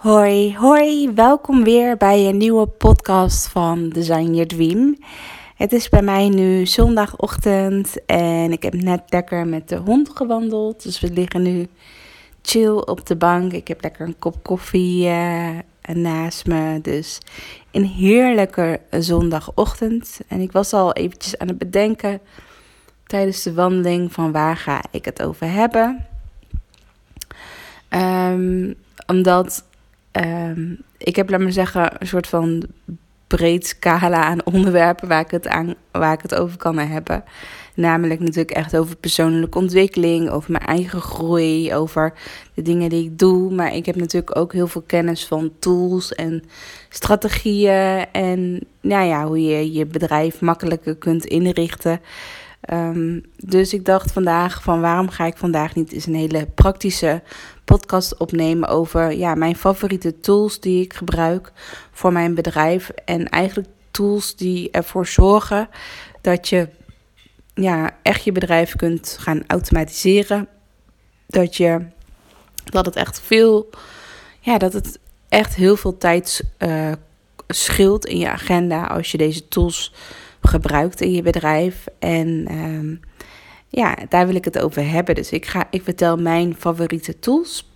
Hoi, hoi, welkom weer bij een nieuwe podcast van Design Your Dream. Het is bij mij nu zondagochtend en ik heb net lekker met de hond gewandeld. Dus we liggen nu chill op de bank. Ik heb lekker een kop koffie eh, naast me. Dus een heerlijke zondagochtend. En ik was al eventjes aan het bedenken tijdens de wandeling van waar ga ik het over hebben. Ehm, omdat ehm, ik heb, laat maar zeggen, een soort van breed scala aan onderwerpen waar ik het, aan, waar ik het over kan hebben. Namelijk natuurlijk echt over persoonlijke ontwikkeling, over mijn eigen groei, over de dingen die ik doe. Maar ik heb natuurlijk ook heel veel kennis van tools en strategieën. En nou ja, hoe je je bedrijf makkelijker kunt inrichten. Um, dus ik dacht vandaag van waarom ga ik vandaag niet eens een hele praktische podcast opnemen over ja, mijn favoriete tools die ik gebruik voor mijn bedrijf. En eigenlijk tools die ervoor zorgen dat je ja, echt je bedrijf kunt gaan automatiseren. Dat, je, dat het echt veel, ja, dat het echt heel veel tijd uh, scheelt in je agenda als je deze tools gebruikt in je bedrijf. En um, ja, daar wil ik het over hebben. Dus ik, ga, ik vertel mijn favoriete tools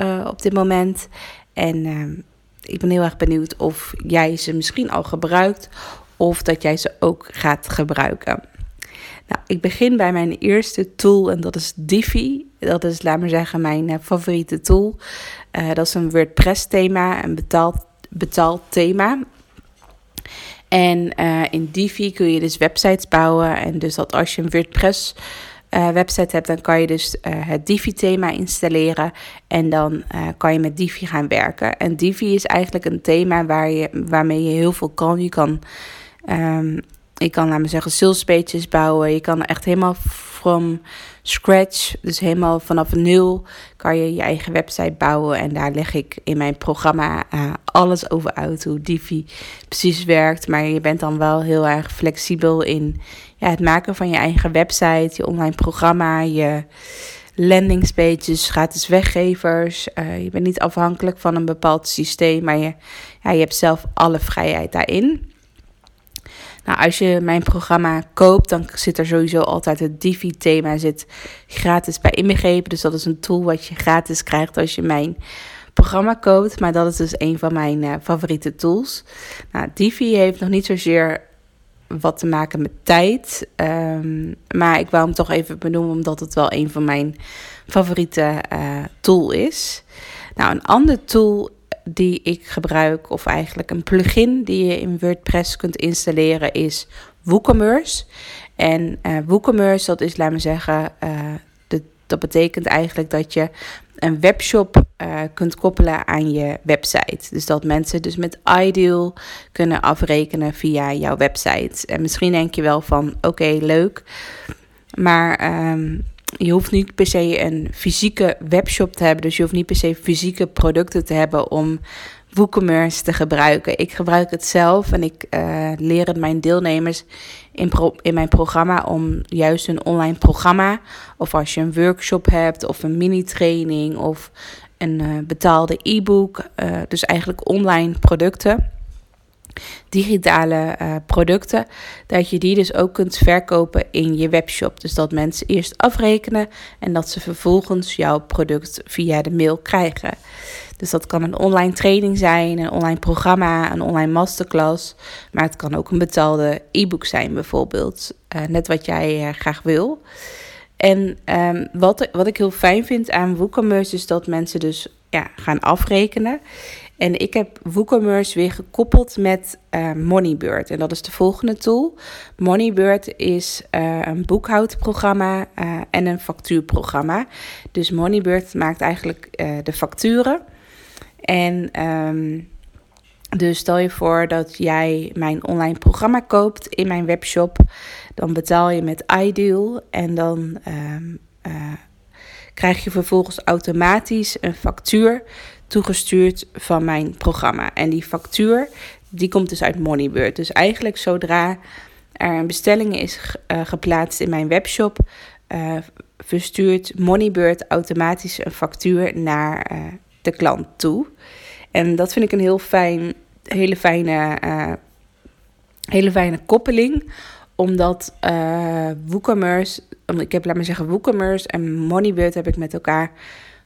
uh, op dit moment. En uh, ik ben heel erg benieuwd of jij ze misschien al gebruikt of dat jij ze ook gaat gebruiken. Nou, ik begin bij mijn eerste tool en dat is Divi. Dat is, laat maar zeggen, mijn uh, favoriete tool. Uh, dat is een WordPress thema, een betaald, betaald thema. En uh, in Divi kun je dus websites bouwen. En dus dat als je een WordPress uh, website hebt, dan kan je dus uh, het Divi-thema installeren. En dan kan je met Divi gaan werken. En Divi is eigenlijk een thema waar je, waarmee je heel veel kan. Je kan, um, kan laten we zeggen, sales pages bouwen. Je kan echt helemaal from scratch, dus helemaal vanaf nul, kan je je eigen website bouwen. En daar leg ik in mijn programma uh, alles over uit, hoe Divi precies werkt. Maar je bent dan wel heel erg flexibel in ja, het maken van je eigen website, je online programma, je landingspages, gratis weggevers. Uh, je bent niet afhankelijk van een bepaald systeem, maar ja, je hebt zelf alle vrijheid daarin. Nou, als je mijn programma koopt, dan zit er sowieso altijd het Divi-thema zit gratis bij inbegrepen. Dus dat is een tool wat je gratis krijgt als je mijn programma koopt. Maar dat is dus een van mijn uh, favoriete tools. Nou, Divi heeft nog niet zozeer wat te maken met tijd. Um, maar ik wou hem toch even benoemen, omdat het wel een van mijn favoriete uh, tool is. Nou, een ander tool die ik gebruik, of eigenlijk een plugin die je in WordPress kunt installeren, is WooCommerce. En uh, WooCommerce, dat is, laat me zeggen, de, dat betekent eigenlijk dat je een webshop uh, kunt koppelen aan je website. Dus dat mensen dus met Ideal kunnen afrekenen via jouw website. En misschien denk je wel van, oké, leuk. Maar um, je hoeft niet per se een fysieke webshop te hebben. Dus je hoeft niet per se fysieke producten te hebben om WooCommerce te gebruiken. Ik gebruik het zelf en ik uh, leer het mijn deelnemers in, in mijn programma om juist een online programma. Of als je een workshop hebt of een mini-training of een uh, betaalde e-book. Uh, dus eigenlijk online producten digitale uh, producten, dat je die dus ook kunt verkopen in je webshop. Dus dat mensen eerst afrekenen en dat ze vervolgens jouw product via de mail krijgen. Dus dat kan een online training zijn, een online programma, een online masterclass. Maar het kan ook een betaalde e-book zijn, bijvoorbeeld. Uh, net wat jij uh, graag wil. En um, wat, wat ik heel fijn vind aan WooCommerce is dat mensen dus ja, gaan afrekenen. En ik heb WooCommerce weer gekoppeld met uh, Moneybird. En dat is de volgende tool. Moneybird is uh, een boekhoudprogramma uh, en een factuurprogramma. Dus Moneybird maakt eigenlijk de facturen. En um, dus stel je voor dat jij mijn online programma koopt in mijn webshop. Dan betaal je met iDeal en dan um, krijg je vervolgens automatisch een factuur toegestuurd van mijn programma. En die factuur, die komt dus uit Moneybird. Dus eigenlijk zodra er een bestelling is uh, geplaatst in mijn webshop, uh, verstuurt Moneybird automatisch een factuur naar uh, de klant toe. En dat vind ik een heel fijn, hele fijne, hele fijne koppeling omdat uh, WooCommerce, ik heb laat maar zeggen WooCommerce en Moneybird heb ik met elkaar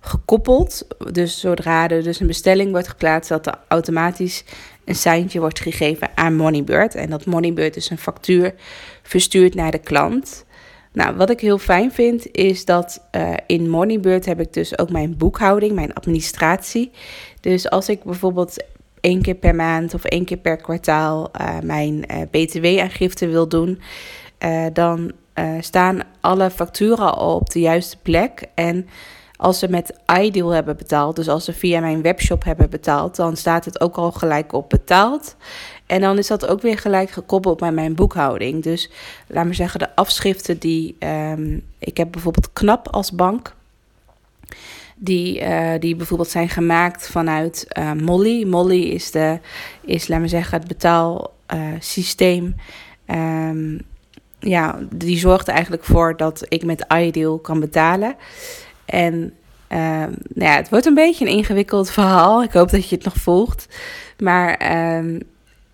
gekoppeld. Dus zodra er dus een bestelling wordt geplaatst, dat er automatisch een seintje wordt gegeven aan Moneybird. En dat Moneybird dus een factuur verstuurt naar de klant. Nou, wat ik heel fijn vind, is dat uh, in Moneybird heb ik dus ook mijn boekhouding, mijn administratie. Dus als ik bijvoorbeeld één keer per maand of één keer per kwartaal uh, mijn uh, BTW-aangifte wil doen, dan staan alle facturen al op de juiste plek. En als ze met iDeal hebben betaald, dus als ze via mijn webshop hebben betaald, dan staat het ook al gelijk op betaald. En dan is dat ook weer gelijk gekoppeld met mijn boekhouding. Dus laat maar zeggen, de afschriften die. Um, ik heb bijvoorbeeld Knap als bank. Die, uh, die bijvoorbeeld zijn gemaakt vanuit uh, Molly. Molly is, de, is, laat maar zeggen, het betaalsysteem. Um, ja, die zorgt eigenlijk voor dat ik met iDeal kan betalen. En uh, nou ja, het wordt een beetje een ingewikkeld verhaal. Ik hoop dat je het nog volgt. Maar uh,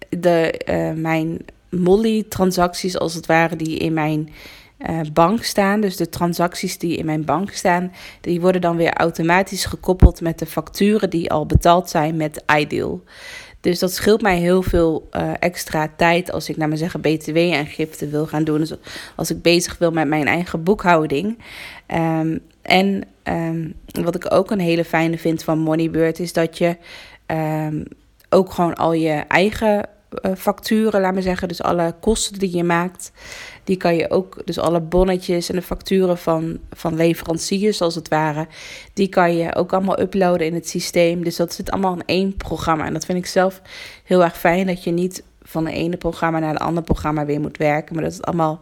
de, uh, mijn Molly-transacties, als het ware, die in mijn uh, bank staan, dus de transacties die in mijn bank staan, die worden dan weer automatisch gekoppeld met de facturen die al betaald zijn met iDeal. Dus dat scheelt mij heel veel uh, extra tijd als ik naar mijn zeggen BTW-aangifte wil gaan doen. Dus als ik bezig wil met mijn eigen boekhouding. Um, en um, wat ik ook een hele fijne vind van Moneybird is dat je um, ook gewoon al je eigen facturen, laat maar zeggen, dus alle kosten die je maakt, die kan je ook, dus alle bonnetjes en de facturen van, van leveranciers als het ware, die kan je ook allemaal uploaden in het systeem. Dus dat zit allemaal in één programma. En dat vind ik zelf heel erg fijn, dat je niet van de ene programma naar het andere programma weer moet werken, maar dat het allemaal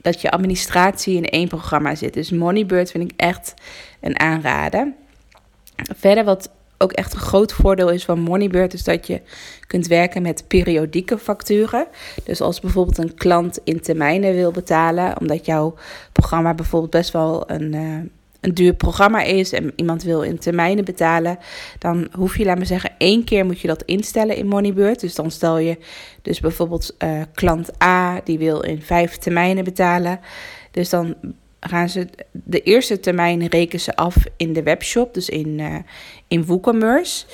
dat je administratie in één programma zit. Dus Moneybird vind ik echt een aanrader. Verder wat ook echt een groot voordeel is van Moneybird is dat je kunt werken met periodieke facturen. Dus als bijvoorbeeld een klant in termijnen wil betalen, omdat jouw programma bijvoorbeeld best wel een, uh, een duur programma is en iemand wil in termijnen betalen, dan hoef je, laat maar zeggen, één keer moet je dat instellen in Moneybird. Dus dan stel je dus bijvoorbeeld uh, klant A, die wil in vijf termijnen betalen. Dus dan gaan ze de eerste termijn rekenen ze af in de webshop, dus in, uh, in WooCommerce.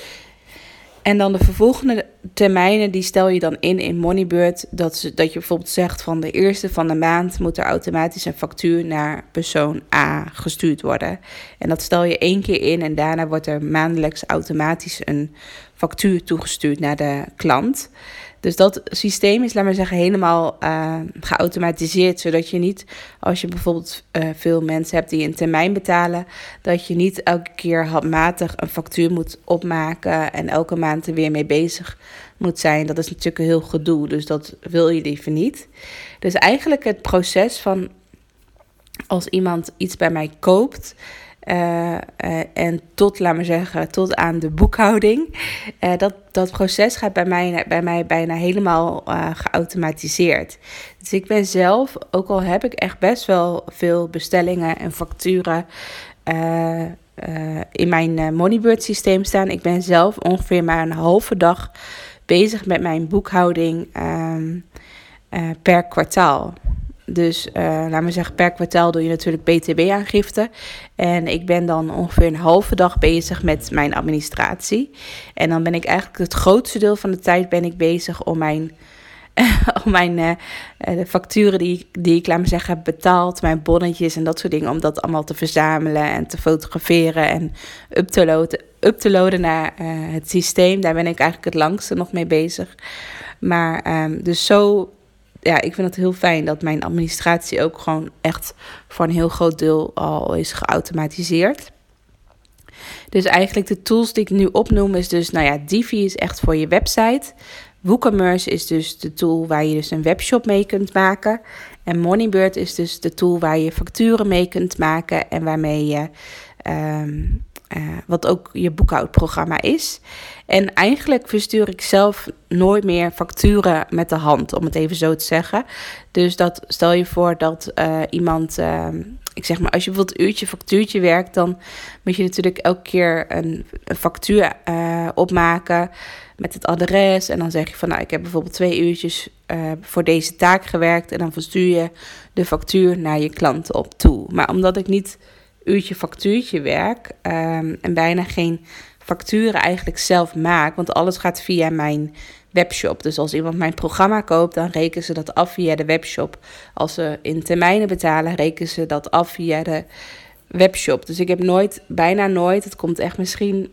En dan de vervolgende termijnen, die stel je dan in in Moneybird. Dat, ze, dat je bijvoorbeeld zegt van de eerste van de maand moet er automatisch een factuur naar persoon A gestuurd worden. En dat stel je één keer in en daarna wordt er maandelijks automatisch een factuur toegestuurd naar de klant. Dus dat systeem is, laat maar zeggen, helemaal uh, geautomatiseerd. Zodat je niet, als je bijvoorbeeld uh, veel mensen hebt die een termijn betalen, dat je niet elke keer handmatig een factuur moet opmaken en elke maand er weer mee bezig moet zijn. Dat is natuurlijk een heel gedoe, dus dat wil je liever niet. Dus eigenlijk het proces van als iemand iets bij mij koopt, uh, uh, en tot, laat maar zeggen, tot aan de boekhouding. Uh, dat, dat proces gaat bij mij, bij mij bijna helemaal geautomatiseerd. Dus ik ben zelf, ook al heb ik echt best wel veel bestellingen en facturen in mijn Moneybird systeem staan. Ik ben zelf ongeveer maar een halve dag bezig met mijn boekhouding um, per kwartaal. Dus uh, laat me zeggen, per kwartaal doe je natuurlijk BTW-aangifte. En ik ben dan ongeveer een halve dag bezig met mijn administratie. En dan ben ik eigenlijk het grootste deel van de tijd ben ik bezig om mijn al mijn uh, de facturen die, die ik, laat me zeggen, heb betaald, mijn bonnetjes en dat soort dingen, om dat allemaal te verzamelen en te fotograferen en up te loaden, naar het systeem. Daar ben ik eigenlijk het langste nog mee bezig. Maar um, dus zo, ja, ik vind het heel fijn dat mijn administratie ook gewoon echt voor een heel groot deel al is geautomatiseerd. Dus eigenlijk de tools die ik nu opnoem is dus, nou ja, Divi is echt voor je website. WooCommerce is dus de tool waar je dus een webshop mee kunt maken. En Moneybird is dus de tool waar je facturen mee kunt maken en waarmee je, um, uh, wat ook je boekhoudprogramma is. En eigenlijk verstuur ik zelf nooit meer facturen met de hand, om het even zo te zeggen. Dus dat stel je voor dat uh, iemand. Uh, ik zeg maar, als je bijvoorbeeld uurtje factuurtje werkt, dan moet je natuurlijk elke keer een, een factuur opmaken met het adres. En dan zeg je van, nou, ik heb bijvoorbeeld twee uurtjes voor deze taak gewerkt. En dan verstuur je de factuur naar je klant op toe. Maar omdat ik niet uurtje factuurtje werk um, en bijna geen facturen eigenlijk zelf maak, want alles gaat via mijn webshop. Dus als iemand mijn programma koopt, dan rekenen ze dat af via de webshop. Als ze in termijnen betalen, rekenen ze dat af via de webshop. Dus ik heb nooit, bijna nooit, het komt echt misschien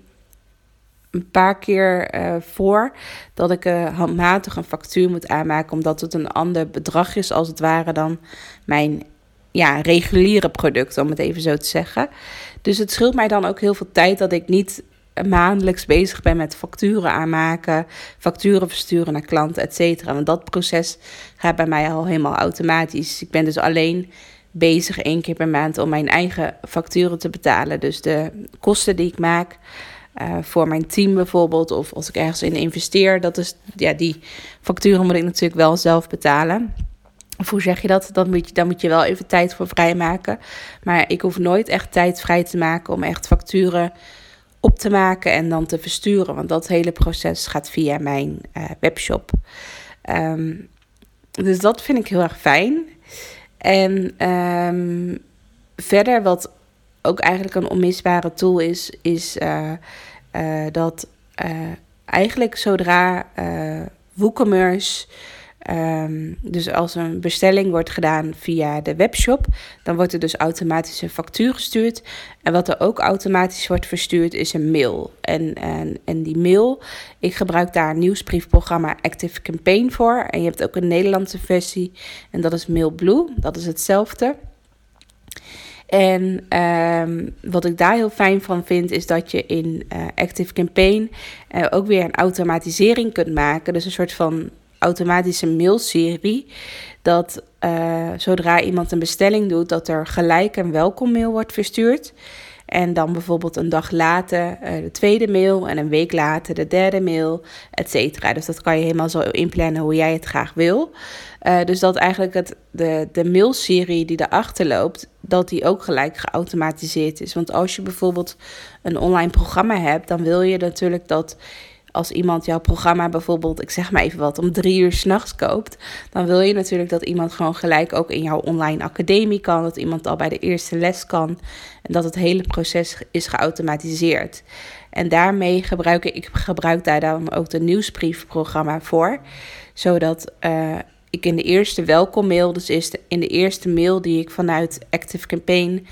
een paar keer uh, voor dat ik uh, handmatig een factuur moet aanmaken, omdat het een ander bedrag is als het ware dan mijn ja, reguliere product, om het even zo te zeggen. Dus het scheelt mij dan ook heel veel tijd dat ik niet maandelijks bezig ben met facturen aanmaken, facturen versturen naar klanten, et cetera. Want dat proces gaat bij mij al helemaal automatisch. Ik ben dus alleen bezig één keer per maand om mijn eigen facturen te betalen. Dus de kosten die ik maak uh, voor mijn team bijvoorbeeld, of als ik ergens in investeer, dat is, ja, die facturen moet ik natuurlijk wel zelf betalen. Of hoe zeg je dat? Dan moet je, dan moet je wel even tijd voor vrijmaken. Maar ik hoef nooit echt tijd vrij te maken om echt facturen op te maken en dan te versturen. Want dat hele proces gaat via mijn uh, webshop. Um, dus dat vind ik heel erg fijn. En um, verder, wat ook eigenlijk een onmisbare tool is, is uh, uh, dat eigenlijk zodra WooCommerce Um, dus als een bestelling wordt gedaan via de webshop, dan wordt er dus automatisch een factuur gestuurd. En wat er ook automatisch wordt verstuurd is een mail. En, en, en die mail, ik gebruik daar nieuwsbriefprogramma Active Campaign voor. En je hebt ook een Nederlandse versie en dat is MailBlue. Dat is hetzelfde. En um, wat ik daar heel fijn van vind, is dat je in uh, Active Campaign uh, ook weer een automatisering kunt maken. Dus een soort van automatische mailserie. Dat uh, zodra iemand een bestelling doet, dat er gelijk een welkommail wordt verstuurd. En dan bijvoorbeeld een dag later uh, de tweede mail en een week later de derde mail, et cetera. Dus dat kan je helemaal zo inplannen hoe jij het graag wil. Uh, dus dat eigenlijk het, de, de mailserie die erachter loopt, dat die ook gelijk geautomatiseerd is. Want als je bijvoorbeeld een online programma hebt, dan wil je natuurlijk dat als iemand jouw programma bijvoorbeeld, ik zeg maar even wat, om drie uur s'nachts koopt, dan wil je natuurlijk dat iemand gewoon gelijk ook in jouw online academie kan, dat iemand al bij de eerste les kan en dat het hele proces is geautomatiseerd. En daarmee gebruik ik, ik gebruik daar dan ook de nieuwsbriefprogramma voor, zodat uh, ik in de eerste welkommail, dus in de eerste mail die ik vanuit Active Campaign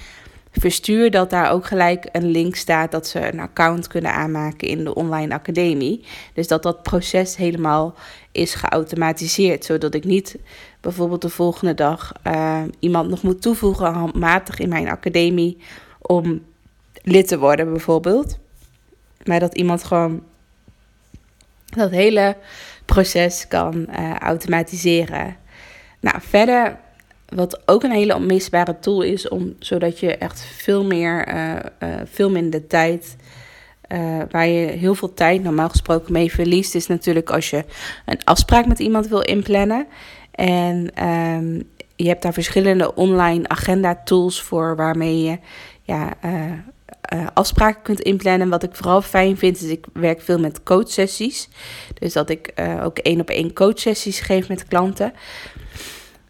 verstuur dat daar ook gelijk een link staat dat ze een account kunnen aanmaken in de online academie. Dus dat dat proces helemaal is geautomatiseerd, zodat ik niet bijvoorbeeld de volgende dag uh, iemand nog moet toevoegen handmatig in mijn academie om lid te worden bijvoorbeeld. Maar dat iemand gewoon dat hele proces kan uh, automatiseren. Nou, verder wat ook een hele onmisbare tool is, om, zodat je echt veel meer, uh, uh, veel minder tijd, uh, waar je heel veel tijd normaal gesproken mee verliest, is natuurlijk als je een afspraak met iemand wil inplannen. En um, je hebt daar verschillende online agenda tools voor waarmee je ja, afspraken kunt inplannen. Wat ik vooral fijn vind, is ik werk veel met coachsessies. Dus dat ik ook één op één coachsessies geef met klanten.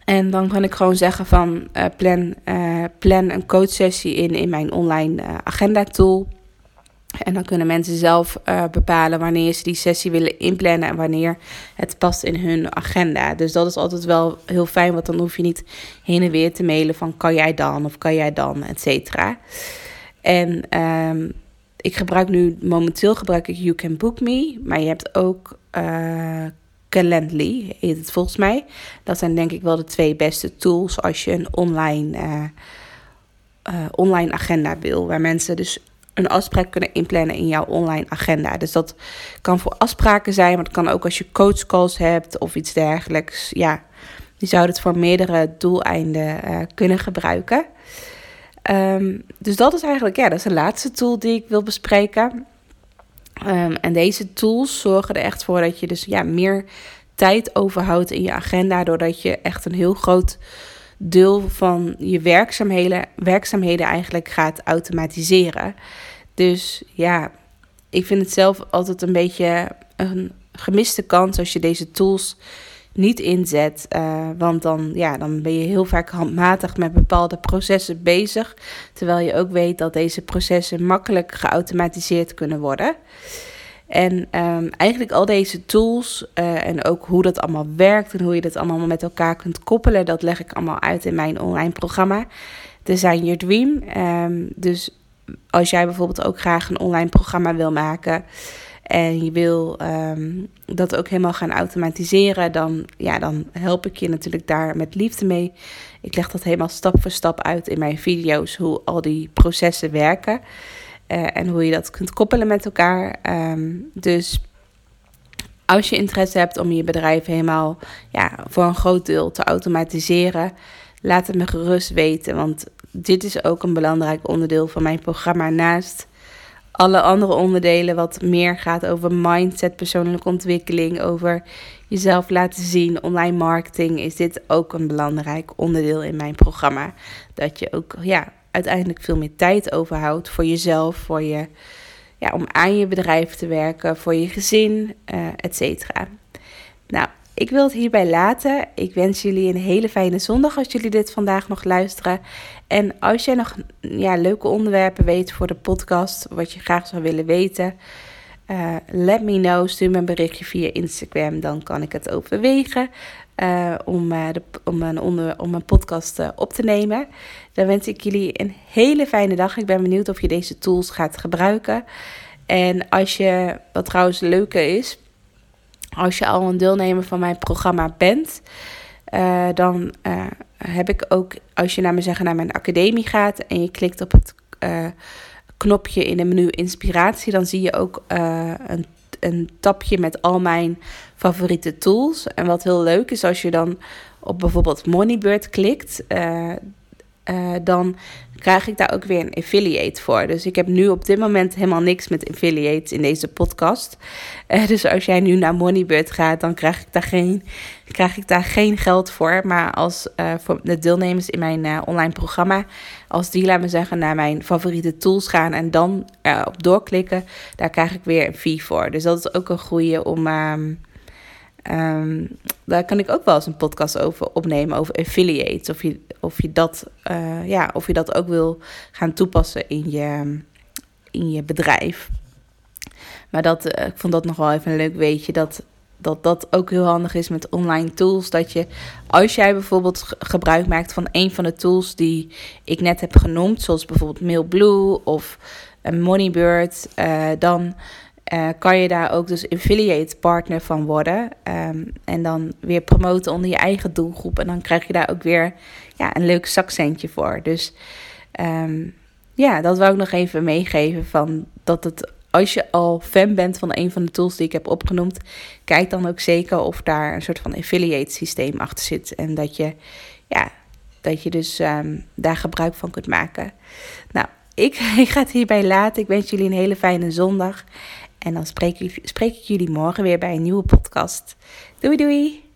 En dan kan ik gewoon zeggen van uh, plan, uh, plan een coachsessie in in mijn online uh, agenda tool. En dan kunnen mensen zelf bepalen wanneer ze die sessie willen inplannen en wanneer het past in hun agenda. Dus dat is altijd wel heel fijn, want dan hoef je niet heen en weer te mailen van kan jij dan of kan jij dan, et cetera. En um, ik gebruik nu, momenteel gebruik ik You Can Book Me, maar je hebt ook Calendly, heet het volgens mij. Dat zijn denk ik wel de twee beste tools als je een online, uh, uh, online agenda wil, waar mensen dus een afspraak kunnen inplannen in jouw online agenda. Dus dat kan voor afspraken zijn, maar het kan ook als je coachcalls hebt of iets dergelijks. Ja, je zou het voor meerdere doeleinden uh, kunnen gebruiken. Um, dus dat is eigenlijk, ja, dat is de laatste tool die ik wil bespreken. Um, en deze tools zorgen er echt voor dat je dus ja, meer tijd overhoudt in je agenda, doordat je echt een heel groot deel van je werkzaamheden, werkzaamheden eigenlijk gaat automatiseren. Dus ja, ik vind het zelf altijd een beetje een gemiste kans als je deze tools niet inzet. Uh, want dan, ja, dan ben je heel vaak handmatig met bepaalde processen bezig. Terwijl je ook weet dat deze processen makkelijk geautomatiseerd kunnen worden. En um, eigenlijk al deze tools uh, en ook hoe dat allemaal werkt en hoe je dat allemaal met elkaar kunt koppelen, dat leg ik allemaal uit in mijn online programma Design Your Dream. Um, dus als jij bijvoorbeeld ook graag een online programma wil maken en je wil um, dat ook helemaal gaan automatiseren, dan, ja, dan help ik je natuurlijk daar met liefde mee. Ik leg dat helemaal stap voor stap uit in mijn video's, hoe al die processen werken. Uh, en hoe je dat kunt koppelen met elkaar. Um, dus als je interesse hebt om je bedrijf helemaal ja, voor een groot deel te automatiseren, laat het me gerust weten. Want dit is ook een belangrijk onderdeel van mijn programma. Naast alle andere onderdelen, wat meer gaat over mindset, persoonlijke ontwikkeling, over jezelf laten zien, online marketing, is dit ook een belangrijk onderdeel in mijn programma. Dat je ook ja, uiteindelijk veel meer tijd overhoudt voor jezelf, voor je, ja, om aan je bedrijf te werken, voor je gezin, uh, et cetera. Ik wil het hierbij laten. Ik wens jullie een hele fijne zondag als jullie dit vandaag nog luisteren. En als jij nog ja, leuke onderwerpen weet voor de podcast, wat je graag zou willen weten, uh, let me know. Stuur me een berichtje via Instagram, dan kan ik het overwegen. Uh, om, de, om, een onder, om een podcast op te nemen. Dan wens ik jullie een hele fijne dag. Ik ben benieuwd of je deze tools gaat gebruiken. En als je, wat trouwens leuke is, als je al een deelnemer van mijn programma bent, dan heb ik ook, als je naar me zeggen naar mijn academie gaat en je klikt op het knopje in de menu inspiratie, dan zie je ook een een tapje met al mijn favoriete tools. En wat heel leuk is als je dan op bijvoorbeeld Moneybird klikt, uh, dan krijg ik daar ook weer een affiliate voor. Dus ik heb nu op dit moment helemaal niks met affiliates in deze podcast. Uh, dus als jij nu naar Moneybird gaat, dan krijg ik daar geen, krijg ik daar geen geld voor. Maar als uh, voor de deelnemers in mijn online programma, als die, laat me zeggen, naar mijn favoriete tools gaan en dan op doorklikken, daar krijg ik weer een fee voor. Dus dat is ook een goede om. Um, daar kan ik ook wel eens een podcast over opnemen, over affiliates. Of je, of je, dat, uh, ja, of je dat ook wil gaan toepassen in je, in je bedrijf. Maar dat, uh, ik vond dat nog wel even een leuk weetje. Dat, dat dat ook heel handig is met online tools. Dat je, als jij bijvoorbeeld gebruik maakt van een van de tools die ik net heb genoemd, zoals bijvoorbeeld Mailblue of Moneybird, uh, dan uh, kan je daar ook dus affiliate partner van worden. Um, en dan weer promoten onder je eigen doelgroep. En dan krijg je daar ook weer ja, een leuk zakcentje voor. Dus um, ja, dat wou ik nog even meegeven. Van dat het, als je al fan bent van een van de tools die ik heb opgenoemd, kijk dan ook zeker of daar een soort van affiliate systeem achter zit. En dat je, ja, dat je dus um, daar gebruik van kunt maken. Nou, ik ga het hierbij laten. Ik wens jullie een hele fijne zondag. En dan spreek ik, spreek ik jullie morgen weer bij een nieuwe podcast. Doei doei!